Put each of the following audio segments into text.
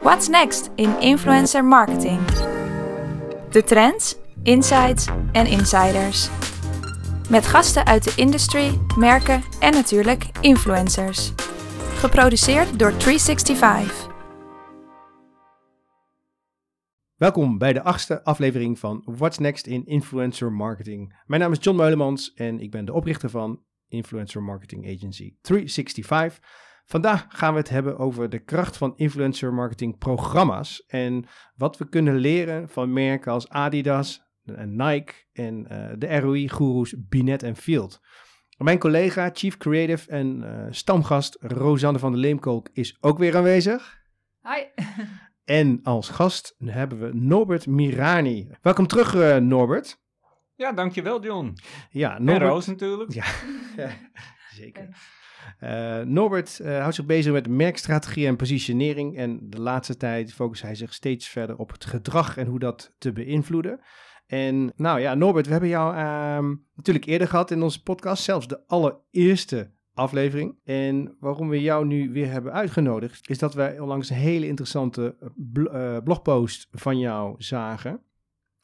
What's next in influencer marketing? De trends, insights en insiders. Met gasten uit de industry, merken en natuurlijk influencers. Geproduceerd door 365. Welkom bij de achtste aflevering van What's Next in Influencer Marketing. Mijn naam is John Meulemans en ik ben de oprichter van Influencer Marketing Agency 365. Vandaag gaan we het hebben over de kracht van influencer marketing programma's en wat we kunnen leren van merken als Adidas, en Nike en uh, de ROI-goeroes Binet en Field. Mijn collega, Chief Creative en uh, stamgast Rosanne van der Leemkolk is ook weer aanwezig. Hi. En als gast hebben we Norbert Mirani. Welkom terug, uh, Norbert. Ja, dankjewel John. Ja, Norbert. En Roos natuurlijk. Ja, zeker. Uh, Norbert uh, houdt zich bezig met merkstrategie en positionering. En de laatste tijd focust hij zich steeds verder op het gedrag en hoe dat te beïnvloeden. En nou ja, Norbert, we hebben jou uh, natuurlijk eerder gehad in onze podcast, zelfs de allereerste aflevering. En waarom we jou nu weer hebben uitgenodigd, is dat wij onlangs een hele interessante uh, blogpost van jou zagen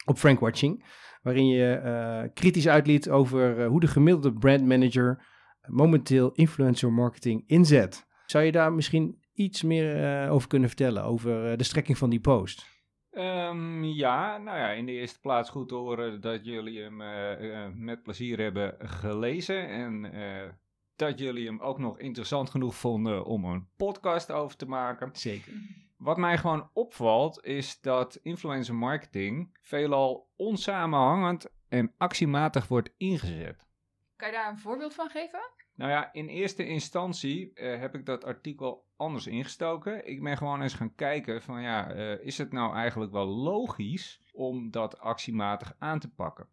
op Frankwatching. Waarin je kritisch uitliet over hoe de gemiddelde brandmanager momenteel influencer marketing inzet. Zou je daar misschien iets meer over kunnen vertellen, over de strekking van die post? Um, ja, nou ja, in de eerste plaats goed te horen dat jullie hem met plezier hebben gelezen. En dat jullie hem ook nog interessant genoeg vonden om een podcast over te maken. Zeker. Wat mij gewoon opvalt is dat influencer marketing veelal onsamenhangend en actiematig wordt ingezet. Kan je daar een voorbeeld van geven? Nou ja, in eerste instantie uh, heb ik dat artikel anders ingestoken. Ik ben gewoon eens gaan kijken van ja, uh, is het nou eigenlijk wel logisch om dat actiematig aan te pakken?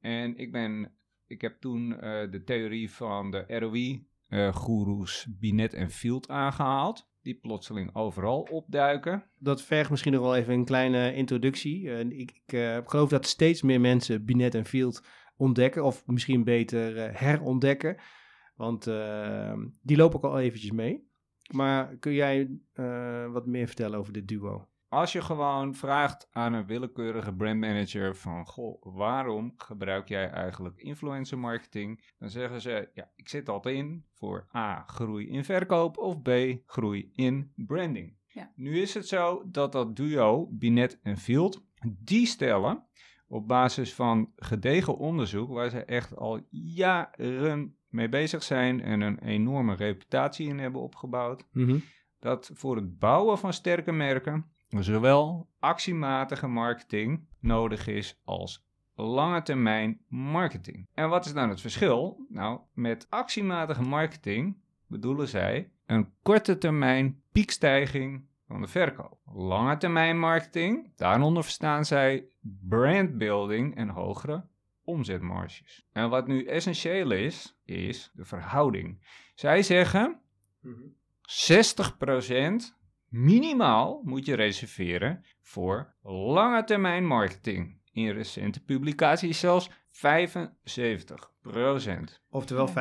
En ik ben ik heb toen uh, de theorie van de ROI-goeroes uh, Binet en Field aangehaald. Die plotseling overal opduiken. Dat vergt misschien nog wel even een kleine introductie. Uh, ik, ik uh, geloof dat steeds meer mensen Binet en Field ontdekken. Of misschien beter herontdekken. Want die lopen ook al eventjes mee. Maar kun jij wat meer vertellen over dit duo? Als je gewoon vraagt aan een willekeurige brandmanager van, goh, waarom gebruik jij eigenlijk influencer marketing? Dan zeggen ze, ja, ik zit altijd in voor A, groei in verkoop of B, groei in branding. Ja. Nu is het zo dat dat duo, Binet en Field, die stellen op basis van gedegen onderzoek, waar ze echt al jaren mee bezig zijn en een enorme reputatie in hebben opgebouwd, mm-hmm. dat voor het bouwen van sterke merken zowel actiematige marketing nodig is als lange termijn marketing. En wat is nou het verschil? Nou, met actiematige marketing bedoelen zij een korte termijn piekstijging van de verkoop. Lange termijn marketing, daaronder verstaan zij brandbuilding en hogere omzetmarges. En wat nu essentieel is, is de verhouding. Zij zeggen 60% Minimaal moet je reserveren voor lange termijn marketing. In recente publicaties zelfs 75%. Oftewel 75%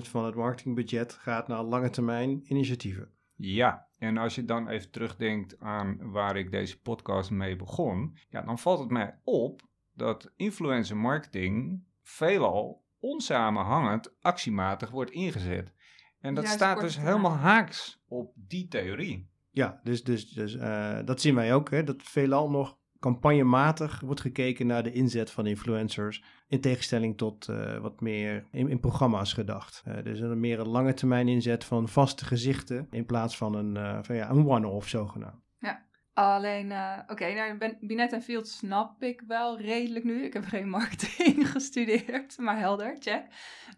van het marketingbudget gaat naar lange termijn initiatieven. Ja, en als je dan even terugdenkt aan waar ik deze podcast mee begon, ja, dan valt het mij op dat influencer marketing veelal onsamenhangend actiematig wordt ingezet. En dat staat dus helemaal haaks op die theorie. Ja, dus, dus, dus uh, dat zien wij ook, hè, dat veelal nog campagnematig wordt gekeken naar de inzet van influencers. In tegenstelling tot uh, wat meer in, programma's gedacht. Uh, dus een meer een lange termijn inzet van vaste gezichten in plaats van een, van, ja, een one-off zogenaamd. Alleen, uh, oké, okay, nou, Binet en Field snap ik wel redelijk nu. Ik heb geen marketing gestudeerd, maar helder, check.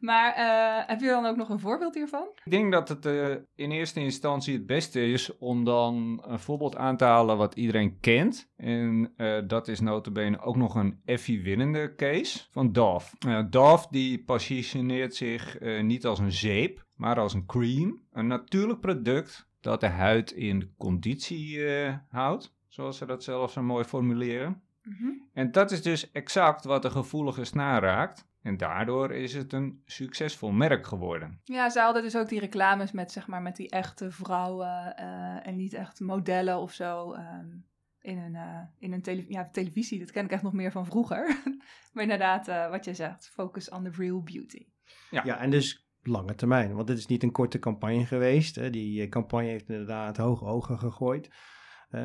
Maar uh, heb je dan ook nog een voorbeeld hiervan? Ik denk dat het uh, in eerste instantie het beste is om dan een voorbeeld aan te halen wat iedereen kent. En dat is notabene ook nog een Effie-winnende case van Dove. Dove die positioneert zich niet als een zeep, maar als een cream. Een natuurlijk product dat de huid in conditie uh, houdt, zoals ze dat zelf zo mooi formuleren. Mm -hmm. En dat is dus exact wat de gevoelige snaar raakt. En daardoor is het een succesvol merk geworden. Ja, ze hadden dus ook die reclames met, zeg maar, met die echte vrouwen eh, en niet echt modellen of zo. ehm, in een, eh, in een tele ja, televisie, dat ken ik echt nog meer van vroeger. maar inderdaad, eh, wat je zegt, focus on the real beauty. Ja. Ja, en dus lange termijn. Want dit is niet een korte campagne geweest. Hè. Die eh, campagne heeft inderdaad hoge ogen gegooid.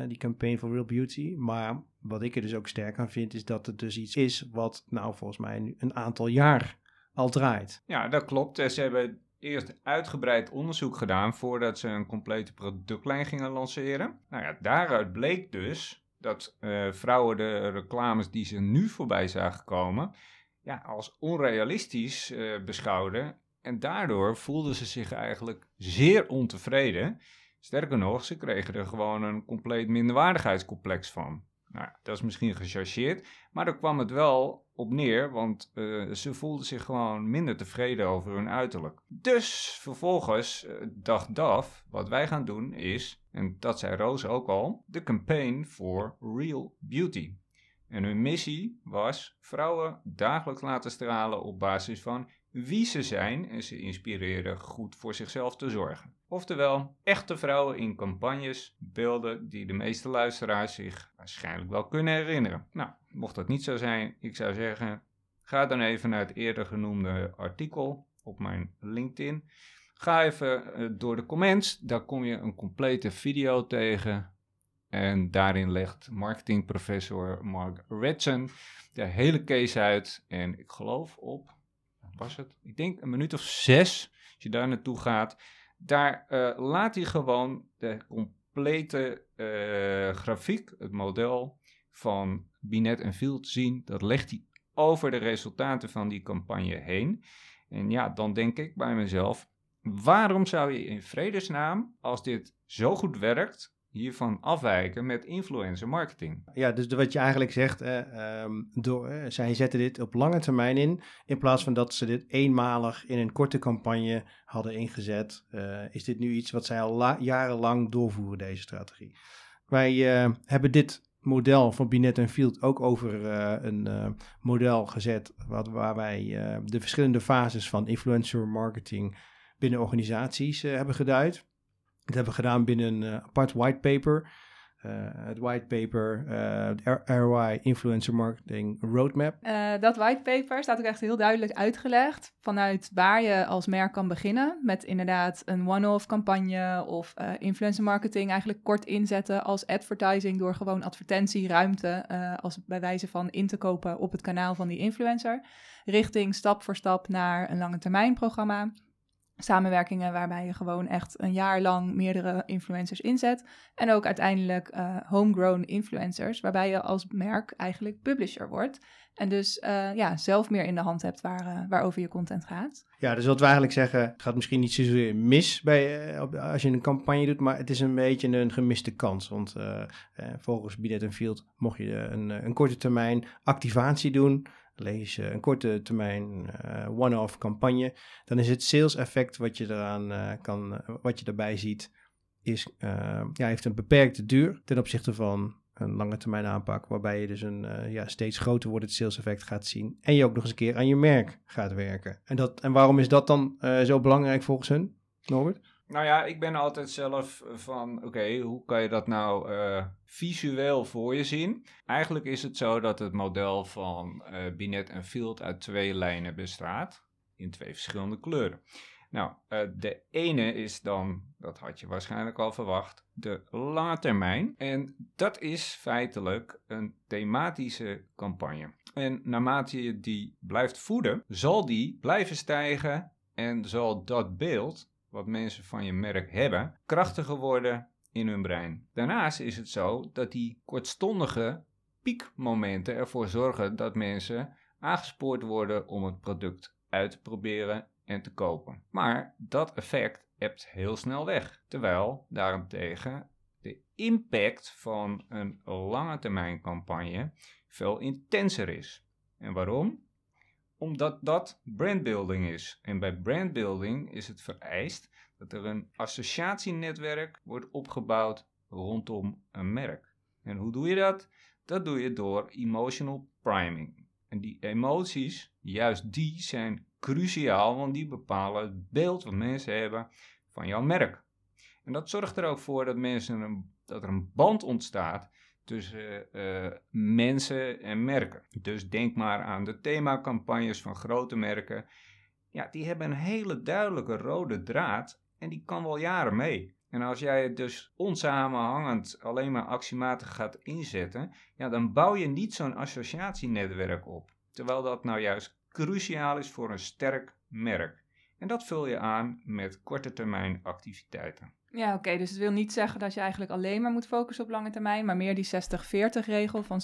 die campaign for Real Beauty. Maar wat ik er dus ook sterk aan vind, is dat het dus iets is wat nou volgens mij een aantal jaar al draait. Ja, dat klopt. Eh, Ze hebben eerst uitgebreid onderzoek gedaan voordat ze een complete productlijn gingen lanceren. Nou ja, daaruit bleek dus dat eh, vrouwen de reclames die ze nu voorbij zagen komen, ja, als onrealistisch beschouwden. En daardoor voelden ze zich eigenlijk zeer ontevreden. Sterker nog, ze kregen er gewoon een compleet minderwaardigheidscomplex van. Nou, dat is misschien gechargeerd, maar daar kwam het wel op neer, want eh, ze voelden zich gewoon minder tevreden over hun uiterlijk. Dus vervolgens eh, dacht DAF, wat wij gaan doen is, en dat zei Roos ook al, de campaign for Real Beauty. En hun missie was vrouwen dagelijks laten stralen op basis van wie ze zijn en ze inspireren goed voor zichzelf te zorgen. Oftewel, echte vrouwen in campagnes, beelden die de meeste luisteraars zich waarschijnlijk wel kunnen herinneren. Nou, mocht dat niet zo zijn, ik zou zeggen, ga dan even naar het eerder genoemde artikel op mijn LinkedIn. Ga even eh, door de comments, daar kom je een complete video tegen. En daarin legt marketingprofessor Mark Redson de hele case uit. En ik geloof op, was het? Ik denk een minuut of zes, als je daar naartoe gaat. Daar eh, laat hij gewoon de complete eh, grafiek, het model van Binet en Field zien. Dat legt hij over de resultaten van die campagne heen. En ja, dan denk ik bij mezelf, waarom zou je in vredesnaam, als dit zo goed werkt, hiervan afwijken met influencer marketing? Ja, dus wat je eigenlijk zegt, eh, ehm, door, zij zetten dit op lange termijn in, in plaats van dat ze dit eenmalig in een korte campagne hadden ingezet, eh, is dit nu iets wat zij al la- jarenlang doorvoeren, deze strategie. Wij eh, hebben dit model van Binet en Field ook over eh, een model gezet, wat, waar wij de verschillende fases van influencer marketing binnen organisaties hebben geduid. Dat hebben we gedaan binnen een eh, apart whitepaper. Eh, het whitepaper, eh de ROI Influencer Marketing Roadmap. Eh, dat whitepaper staat ook echt heel duidelijk uitgelegd vanuit waar je als merk kan beginnen. Met inderdaad een one-off campagne of eh, influencer marketing eigenlijk kort inzetten als advertising door gewoon advertentieruimte eh, als bij wijze van in te kopen op het kanaal van die influencer. Richting stap voor stap naar een lange termijn programma. Samenwerkingen waarbij je gewoon echt een jaar lang meerdere influencers inzet. En ook uiteindelijk eh, homegrown influencers, waarbij je als merk eigenlijk publisher wordt. En dus eh, ja, zelf meer in de hand hebt waar, eh, waarover je content gaat. Ja, dus wat we eigenlijk zeggen, gaat misschien niet zozeer mis bij, als je een campagne doet, maar het is een beetje een gemiste kans. Want volgens Binet en Field mocht je een, een korte termijn activatie doen, lees je een korte termijn eh, one-off campagne, dan is het sales effect wat je eraan eh, kan, eh, wat je daarbij ziet, is, ja, heeft een beperkte duur ten opzichte van een lange termijn aanpak, waarbij je dus een ja, steeds groter wordend sales effect gaat zien en je ook nog eens een keer aan je merk gaat werken. En, dat, en waarom is dat dan zo belangrijk volgens hun, Norbert? Nou ja, ik ben altijd zelf van, oké, hoe kan je dat nou eh, visueel voor je zien? Eigenlijk is het zo dat het model van eh Binet en Field uit twee lijnen bestaat, in twee verschillende kleuren. Nou, eh, de ene is dan, dat had je waarschijnlijk al verwacht, de lange termijn. En dat is feitelijk een thematische campagne. En naarmate je die blijft voeden, zal die blijven stijgen en zal dat beeld wat mensen van je merk hebben, krachtiger worden in hun brein. Daarnaast is het zo dat die kortstondige piekmomenten ervoor zorgen dat mensen aangespoord worden om het product uit te proberen en te kopen. Maar dat effect hebt heel snel weg. Terwijl daarentegen de impact van een lange termijn campagne veel intenser is. En waarom? Omdat dat brandbuilding is. En bij brandbuilding is het vereist dat er een associatienetwerk wordt opgebouwd rondom een merk. En hoe doe je dat? Dat doe je door emotional priming. En die emoties, juist die zijn cruciaal, want die bepalen het beeld wat mensen hebben van jouw merk. En dat zorgt er ook voor dat, mensen een, dat er een band ontstaat tussen uh, mensen en merken. Dus denk maar aan de themacampagnes van grote merken. Ja, die hebben een hele duidelijke rode draad en die kan wel jaren mee. En als jij het dus onsamenhangend alleen maar actiematig gaat inzetten, ja, dan bouw je niet zo'n associatienetwerk op. Terwijl dat nou juist cruciaal is voor een sterk merk. En dat vul je aan met korte termijn activiteiten. Ja, oké. dus het wil niet zeggen dat je eigenlijk alleen maar moet focussen op lange termijn, maar meer die 60-40 regel van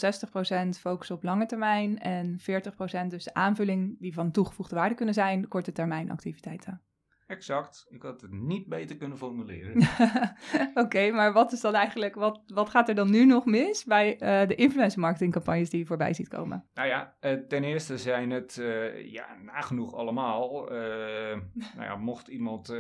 60% focus op lange termijn en 40% dus de aanvulling die van toegevoegde waarde kunnen zijn, korte termijn activiteiten. Exact. Ik had het niet beter kunnen formuleren. Oké, maar wat is dan eigenlijk, wat, wat gaat er dan nu nog mis bij uh, de influencer marketing campagnes die je voorbij ziet komen? Nou ja, uh, ten eerste zijn het uh, ja, nagenoeg allemaal. nou ja, mocht iemand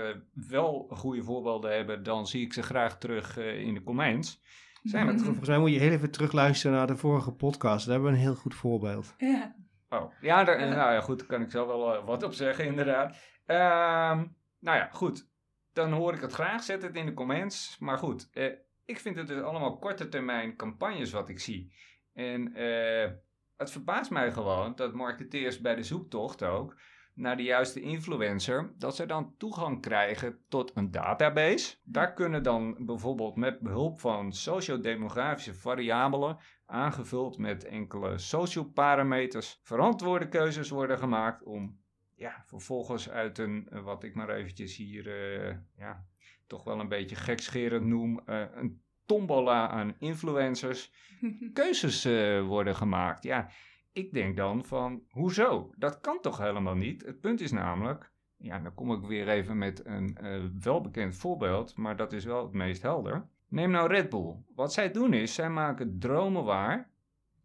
wel goede voorbeelden hebben, dan zie ik ze graag terug in de comments. Zijn het... Volgens mij moet je heel even terugluisteren naar de vorige podcast. Daar hebben we een heel goed voorbeeld. Ja. Oh, ja, daar, nou ja, goed, daar kan ik zo wel wat op zeggen, inderdaad. Ehm, nou ja, goed. Dan hoor ik het graag. Zet het in de comments. Maar goed, eh, ik vind het dus allemaal korte termijn campagnes wat ik zie. En eh, het verbaast mij gewoon dat marketeers bij de zoektocht ook naar de juiste influencer, dat ze dan toegang krijgen tot een database. Daar kunnen dan bijvoorbeeld met behulp van sociodemografische variabelen, aangevuld met enkele social parameters, verantwoorde keuzes worden gemaakt om ja, vervolgens uit een, eh, wat ik maar eventjes hier, uh, ja, toch wel een beetje gekscherend noem, uh, een tombola aan influencers, keuzes worden gemaakt. Ja, ik denk dan van, hoezo? Dat kan toch helemaal niet? Het punt is namelijk, ja, dan kom ik weer even met een welbekend voorbeeld, maar dat is wel het meest helder. Neem nou Red Bull. Wat zij doen is, zij maken dromen waar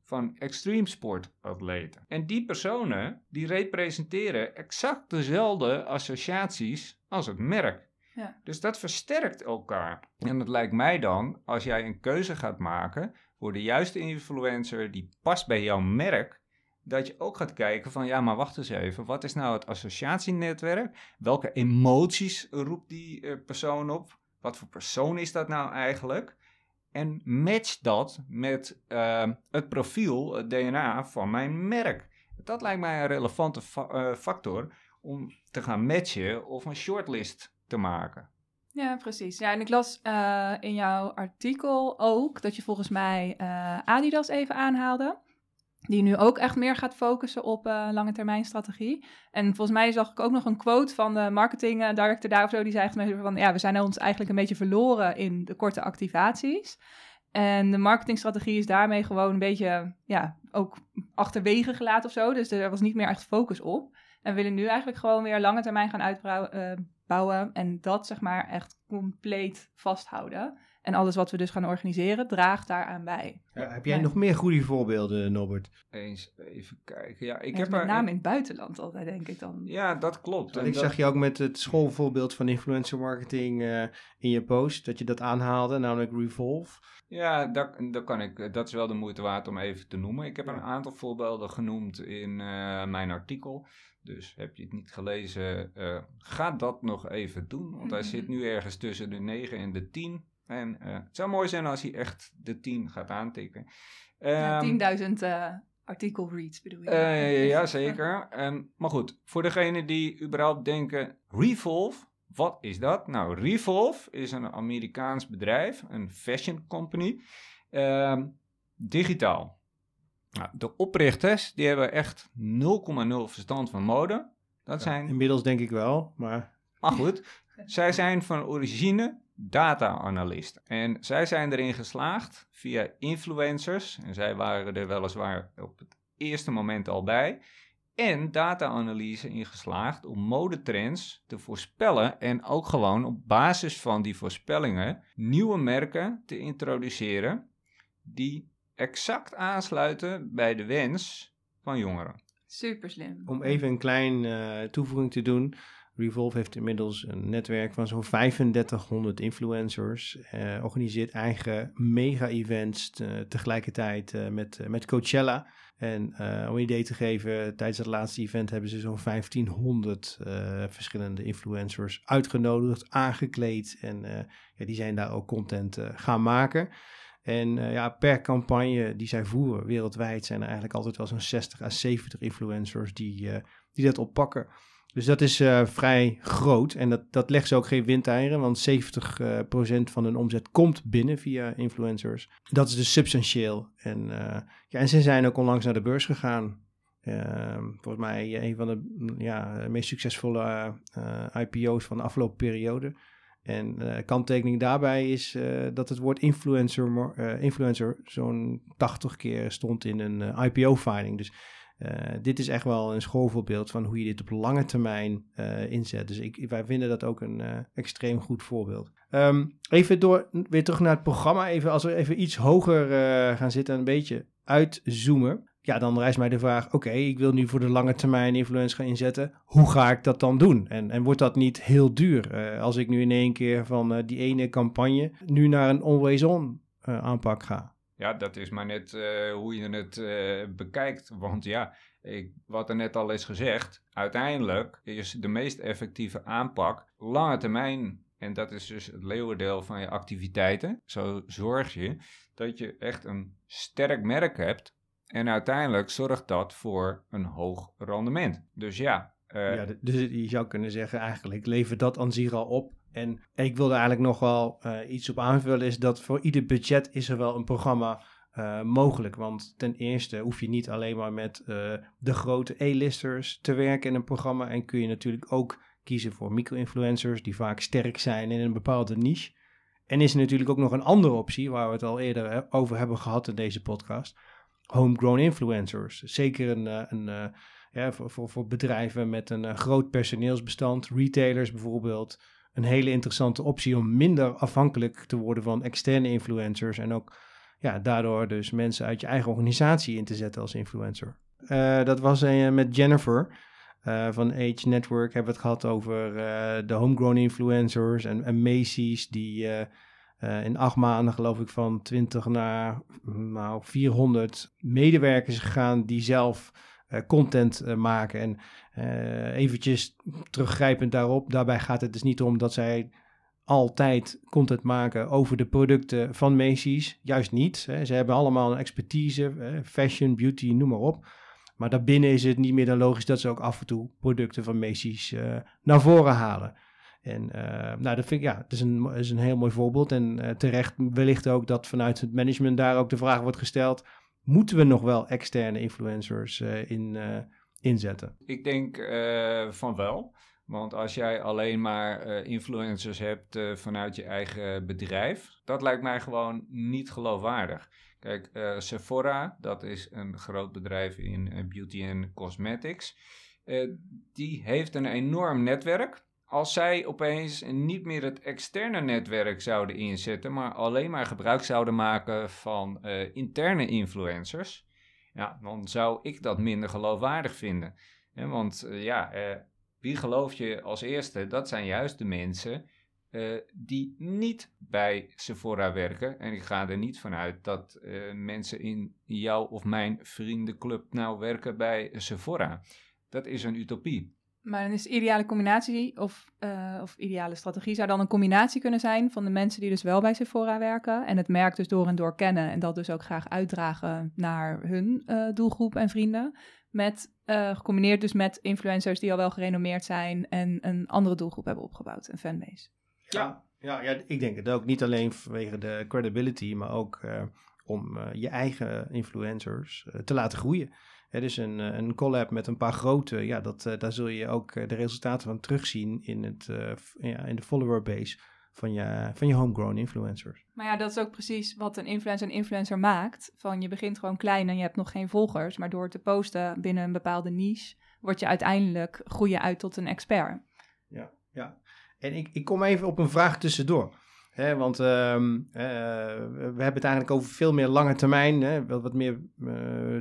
van extreme sport atleten. En die personen die representeren exact dezelfde associaties als het merk. Ja. Dus dat versterkt elkaar. En het lijkt mij dan, als jij een keuze gaat maken voor de juiste influencer die past bij jouw merk, dat je ook gaat kijken van ja, maar wacht eens even, wat is nou het associatienetwerk? Welke emoties roept die uh, persoon op? Wat voor persoon is dat nou eigenlijk? En match dat met uh, het profiel, het DNA van mijn merk. Dat lijkt mij een relevante uh, factor om te gaan matchen of een shortlist te maken. Ja, precies. Ja, en ik las uh, in jouw artikel ook dat je volgens mij Adidas even aanhaalde. Die nu ook echt meer gaat focussen op uh, lange termijn strategie. En volgens mij zag ik ook nog een quote van de marketing uh, director daar of zo. Die zei van, ja, we zijn ons eigenlijk een beetje verloren in de korte activaties. En de marketingstrategie is daarmee gewoon een beetje, ja, ook achterwege gelaten of zo. Dus er was niet meer echt focus op. En we willen nu eigenlijk gewoon weer lange termijn gaan uitbouwen. Uh, en dat zeg maar echt compleet vasthouden. En alles wat we dus gaan organiseren, draagt daaraan bij. Ja, heb jij nog meer goede voorbeelden, Norbert? Eens even kijken. Ja, ik heb met name in het buitenland altijd, denk ik dan. Ja, dat klopt. En ik dat... zag je ook met het schoolvoorbeeld van influencer marketing uh, in je post, dat je dat aanhaalde, namelijk Revolve. Ja, dat, dat, kan ik, dat is wel de moeite waard om even te noemen. Ik heb een aantal voorbeelden genoemd in uh, mijn artikel. Dus heb je het niet gelezen, uh, ga dat nog even doen. Want hij zit nu ergens tussen de 9 en de 10. En uh, het zou mooi zijn als hij echt de 10 gaat aantikken. Um, ja, 10.000 uh, artikel reads bedoel je? Uh, ja, zeker. Um, maar goed, voor degenen die überhaupt denken, Revolve, wat is dat? Nou, Revolve is een Amerikaans bedrijf, een fashion company, um, digitaal. Nou, de oprichters, die hebben echt 0,0 verstand van mode. Dat ja, zijn... Inmiddels denk ik wel, maar... Maar goed, zij zijn van origine data-analyst. En zij zijn erin geslaagd via influencers, en zij waren er weliswaar op het eerste moment al bij, en data-analyse ingeslaagd om modetrends te voorspellen en ook gewoon op basis van die voorspellingen nieuwe merken te introduceren die exact aansluiten bij de wens van jongeren. Super slim. Om even een klein uh, toevoeging te doen. Revolve heeft inmiddels een netwerk van zo'n 3500 influencers. Uh, organiseert eigen mega-events te, tegelijkertijd uh, met, met Coachella. En om een idee te geven, tijdens het laatste event hebben ze zo'n 1500 uh, verschillende influencers uitgenodigd, aangekleed. En ja, die zijn daar ook content gaan maken. En ja, per campagne die zij voeren wereldwijd zijn er eigenlijk altijd wel zo'n 60 à 70 influencers die, die dat oppakken. Dus dat is uh, vrij groot en dat, dat legt ze ook geen windeieren, want 70% uh, van hun omzet komt binnen via influencers. Dat is dus substantieel. En, uh, ja, en ze zijn ook onlangs naar de beurs gegaan. Ehm, volgens mij een van de ja, meest succesvolle IPO's van de afgelopen periode. En kanttekening daarbij is dat het woord influencer, influencer zo'n 80 keer stond in een IPO-filing. Dus dit is echt wel een schoolvoorbeeld van hoe je dit op lange termijn uh, inzet. Dus ik, wij vinden dat ook een uh, extreem goed voorbeeld. Um, even door, weer terug naar het programma. Even, als we even iets hoger gaan zitten en een beetje uitzoomen. Ja, dan rijst mij de vraag, oké, ik wil nu voor de lange termijn influence gaan inzetten. Hoe ga ik dat dan doen? En, en wordt dat niet heel duur? als ik nu in één keer van die ene campagne nu naar een always-on aanpak ga? Ja, dat is maar net uh, hoe je het uh, bekijkt. Want ja, ik, wat er net al is gezegd, uiteindelijk is de meest effectieve aanpak lange termijn. En dat is dus het leeuwendeel van je activiteiten. Zo zorg je dat je echt een sterk merk hebt. En uiteindelijk zorgt dat voor een hoog rendement. Dus ja. Uh, ja dus je zou kunnen zeggen, eigenlijk levert dat aan zich al op en ik wilde eigenlijk nog wel uh, iets op aanvullen, is dat voor ieder budget is er wel een programma uh, mogelijk. Want ten eerste hoef je niet alleen maar met uh, de grote A-listers te werken in een programma. En kun je natuurlijk ook kiezen voor micro-influencers die vaak sterk zijn in een bepaalde niche. En is er natuurlijk ook nog een andere optie, waar we het al eerder over hebben gehad in deze podcast. Homegrown influencers. Zeker een, een, ja, voor, voor, voor bedrijven met een groot personeelsbestand, retailers bijvoorbeeld een hele interessante optie om minder afhankelijk te worden van externe influencers en ook ja, daardoor dus mensen uit je eigen organisatie in te zetten als influencer. Uh, dat was een met Jennifer uh, van Age Network hebben we het gehad over de homegrown influencers en, en Macy's die in acht maanden geloof ik van 20 naar nou, 400 medewerkers gegaan die zelf content uh, maken. En uh, eventjes teruggrijpend daarop, daarbij gaat het dus niet om dat zij altijd content maken over de producten van Macy's. Juist niet. Hè. Ze hebben allemaal een expertise, fashion, beauty, noem maar op. Maar daarbinnen is het niet meer dan logisch dat ze ook af en toe producten van Macy's naar voren halen. En nou, dat vind ik, ja, dat is een, is een heel mooi voorbeeld. En terecht wellicht ook dat vanuit het management daar ook de vraag wordt gesteld moeten we nog wel externe influencers uh, in, uh, inzetten? Ik denk uh, van wel. Want als jij alleen maar influencers hebt vanuit je eigen bedrijf, dat lijkt mij gewoon niet geloofwaardig. Kijk, Sephora, dat is een groot bedrijf in beauty en cosmetics. die heeft een enorm netwerk als zij opeens niet meer het externe netwerk zouden inzetten, maar alleen maar gebruik zouden maken van uh, interne influencers, ja, dan zou ik dat minder geloofwaardig vinden. want uh, ja, uh, wie geloof je als eerste? Dat zijn juist de mensen die niet bij Sephora werken. En ik ga er niet vanuit dat mensen in jouw of mijn vriendenclub nou werken bij Sephora. Dat is een utopie. Maar dan is de ideale combinatie of, uh, of ideale strategie zou dan een combinatie kunnen zijn van de mensen die dus wel bij Sephora werken en het merk dus door en door kennen en dat dus ook graag uitdragen naar hun uh, doelgroep en vrienden. Met, uh, gecombineerd dus met influencers die al wel gerenommeerd zijn en een andere doelgroep hebben opgebouwd, een fanbase. Ja, ja, ja ik denk het ook. Niet alleen vanwege de credibility, maar ook om je eigen influencers te laten groeien. Het is een, eh, een collab met een paar grote, ja, dat, uh, daar zul je ook uh, de resultaten van terugzien in, het, ja, in de follower base van je, van je homegrown influencers. Maar ja, dat is ook precies wat een influencer een influencer maakt. Van je begint gewoon klein en je hebt nog geen volgers, maar door te posten binnen een bepaalde niche, word je uiteindelijk groeien uit tot een expert. Ja, ja. En ik, ik kom even op een vraag tussendoor want ehm, we hebben het eigenlijk over veel meer lange termijn, hè, wat meer uh,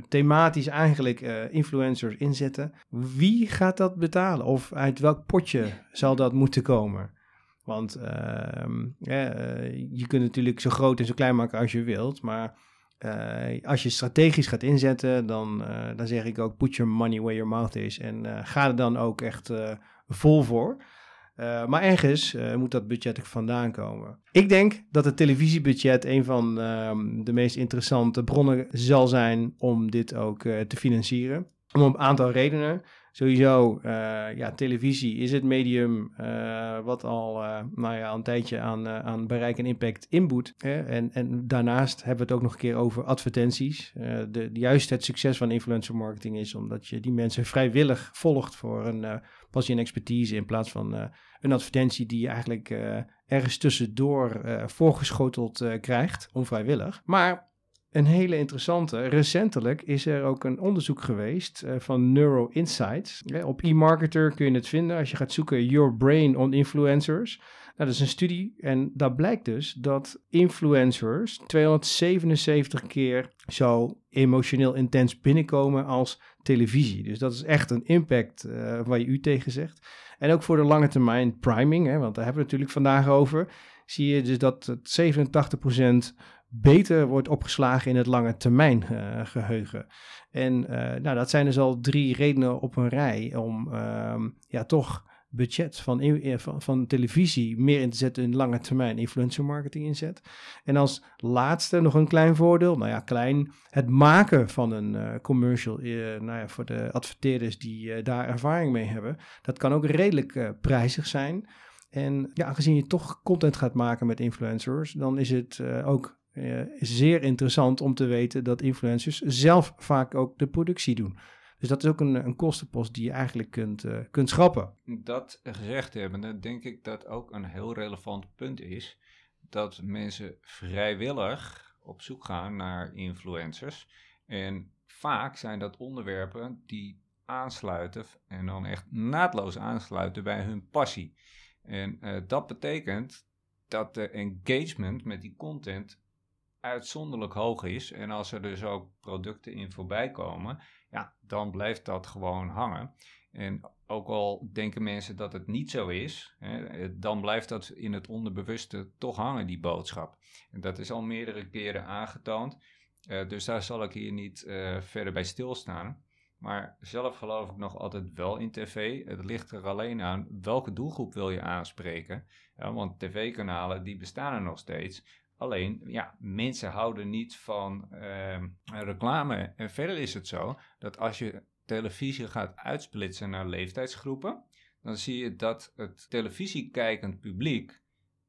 thematisch eigenlijk uh, influencers inzetten. Wie gaat dat betalen? Of uit welk potje zal dat moeten komen? Want ehm, je kunt natuurlijk zo groot en zo klein maken als je wilt, maar eh, als je strategisch gaat inzetten, dan, eh, dan zeg ik ook put your money where your mouth is. En eh, ga er dan ook echt eh, vol voor. Eh, maar ergens eh, moet dat budget ook vandaan komen. Ik denk dat het televisiebudget een van ehm, de meest interessante bronnen zal zijn om dit ook eh, te financieren. Om een aantal redenen. Sowieso, eh, ja, televisie is het medium eh, wat al eh, nou ja, een tijdje aan, aan bereik en impact inboet. Hè? En, en daarnaast hebben we het ook nog een keer over advertenties. De, juist het succes van influencer marketing is omdat je die mensen vrijwillig volgt voor een passie en expertise in plaats van een advertentie die je eigenlijk ergens tussendoor voorgeschoteld krijgt, onvrijwillig. Maar een hele interessante. Recentelijk is er ook een onderzoek geweest eh, van Neuro Insights. Ja, op eMarketer kun je het vinden als je gaat zoeken Your Brain on Influencers. Nou, dat is een studie en daar blijkt dus dat influencers 277 keer zo emotioneel intens binnenkomen als televisie. Dus dat is echt een impact eh, waar je u tegen zegt. En ook voor de lange termijn priming, hè, want daar hebben we natuurlijk vandaag over. Zie je dus dat het 87% beter wordt opgeslagen in het lange termijn eh, geheugen. En eh, nou, dat zijn dus al drie redenen op een rij om ehm, ja, toch budget eh, van, van televisie meer in te zetten in lange termijn influencer marketing inzet. En als laatste nog een klein voordeel, nou ja, klein, het maken van een commercial, nou ja, voor de adverteerders die daar ervaring mee hebben, dat kan ook redelijk prijzig zijn. En ja, aangezien je toch content gaat maken met influencers, dan is het ook eh, zeer interessant om te weten dat influencers zelf vaak ook de productie doen. Dus dat is ook een, een kostenpost die je eigenlijk kunt, eh, kunt schrappen. Dat gezegd hebbende, denk ik dat ook een heel relevant punt is dat mensen vrijwillig op zoek gaan naar influencers. En vaak zijn dat onderwerpen die aansluiten en dan echt naadloos aansluiten bij hun passie. En eh, dat betekent dat de engagement met die content uitzonderlijk hoog is. En als er dus ook producten in voorbij komen, ja, dan blijft dat gewoon hangen. En ook al denken mensen dat het niet zo is, hè, dan blijft dat in het onderbewuste toch hangen, die boodschap. En dat is al meerdere keren aangetoond. Eh, dus daar zal ik hier niet eh, verder bij stilstaan. Maar zelf geloof ik nog altijd wel in tv. Het ligt er alleen aan welke doelgroep wil je aanspreken. Ja, want tv-kanalen die bestaan er nog steeds. Alleen, ja, mensen houden niet van ehm, reclame. En verder is het zo dat als je televisie gaat uitsplitsen naar leeftijdsgroepen, dan zie je dat het televisiekijkend publiek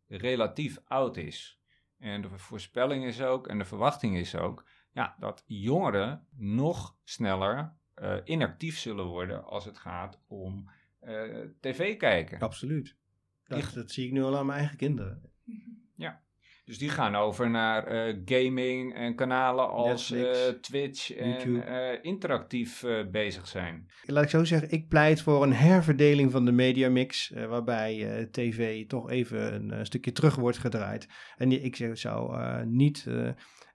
relatief oud is. En de voorspelling is ook, en de verwachting is ook, ja, dat jongeren nog sneller eh, inactief zullen worden als het gaat om eh, tv kijken. Absoluut. Dat, zie ik nu al aan mijn eigen kinderen. Dus die gaan over naar eh, gaming en kanalen als eh, Twitch en YouTube. eh, interactief bezig zijn. Laat ik zo zeggen, ik pleit voor een herverdeling van de mediamix, waarbij tv toch even een stukje terug wordt gedraaid. En ik zou niet,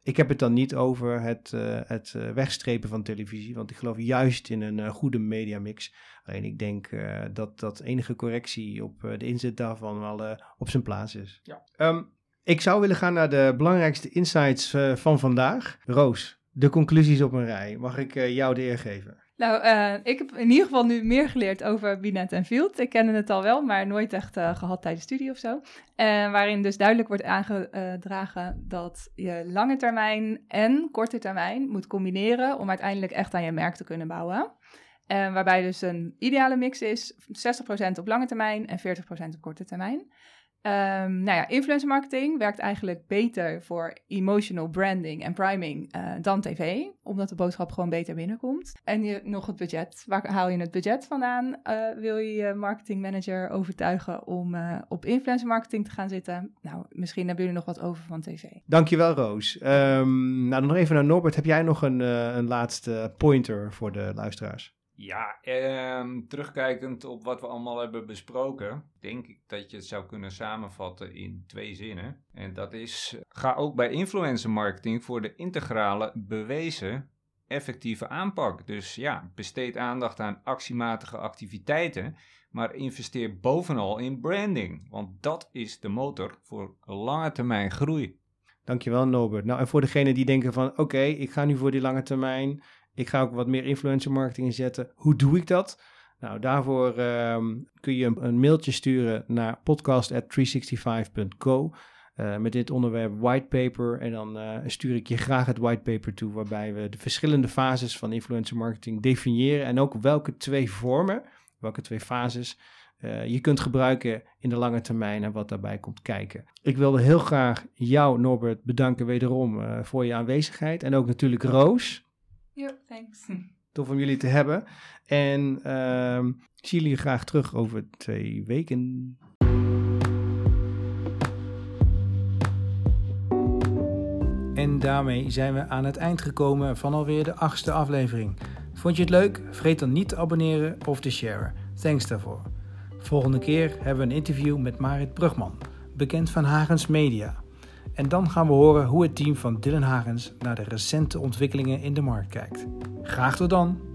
ik heb het dan niet over het, het wegstrepen van televisie, want ik geloof juist in een goede mediamix. Alleen ik denk eh, dat dat enige correctie op de inzet daarvan wel op zijn plaats is. Ja. Ehm, ik zou willen gaan naar de belangrijkste insights eh, van vandaag. Roos, de conclusies op een rij. Mag ik eh, jou de eer geven? Nou, eh, ik heb in ieder geval nu meer geleerd over Binet en Field. Ik kende het al wel, maar nooit echt eh, gehad tijdens studie of zo. Waarin dus duidelijk wordt aangedragen dat je lange termijn en korte termijn moet combineren om uiteindelijk echt aan je merk te kunnen bouwen. En waarbij dus een ideale mix is 60% op lange termijn en 40% op korte termijn. Ehm, nou ja, influencer marketing werkt eigenlijk beter voor emotional branding en priming eh, dan tv, omdat de boodschap gewoon beter binnenkomt. En je, nog het budget. Waar haal je het budget vandaan? Eh, wil je je marketingmanager overtuigen om eh, op influencer marketing te gaan zitten? Nou, misschien hebben jullie nog wat over van tv. Dankjewel, Roos. Ehm, nou, dan nog even naar Norbert. Heb jij nog een, een laatste pointer voor de luisteraars? Ja, ehm, terugkijkend op wat we allemaal hebben besproken, denk ik dat je het zou kunnen samenvatten in twee zinnen. En dat is, ga ook bij influencer marketing voor de integrale, bewezen, effectieve aanpak. Dus ja, besteed aandacht aan actiematige activiteiten, maar investeer bovenal in branding, want dat is de motor voor lange termijn groei. Dankjewel Norbert. Nou, en voor degenen die denken van, oké, ik ga nu voor die lange termijn. Ik ga ook wat meer influencer marketing inzetten. Hoe doe ik dat? Nou, daarvoor ehm, kun je een, mailtje sturen naar podcast@365.co. Uh, met dit onderwerp whitepaper. En dan uh, stuur ik je graag het whitepaper toe, waarbij we de verschillende fases van influencer marketing definiëren. En ook welke twee vormen, welke twee fases uh, je kunt gebruiken in de lange termijn en wat daarbij komt kijken. Ik wilde heel graag jou, Norbert, bedanken wederom voor je aanwezigheid. En ook natuurlijk Roos. Ja, thanks. Tof om jullie te hebben. En ehm, ik zie jullie graag terug over twee weken. En daarmee zijn we aan het eind gekomen van alweer de achtste aflevering. Vond je het leuk? Vergeet dan niet te abonneren of te sharen. Thanks daarvoor. Volgende keer hebben we een interview met Marit Brugman, bekend van Hagens Media. En dan gaan we horen hoe het team van Dylan Hagens naar de recente ontwikkelingen in de markt kijkt. Graag tot dan!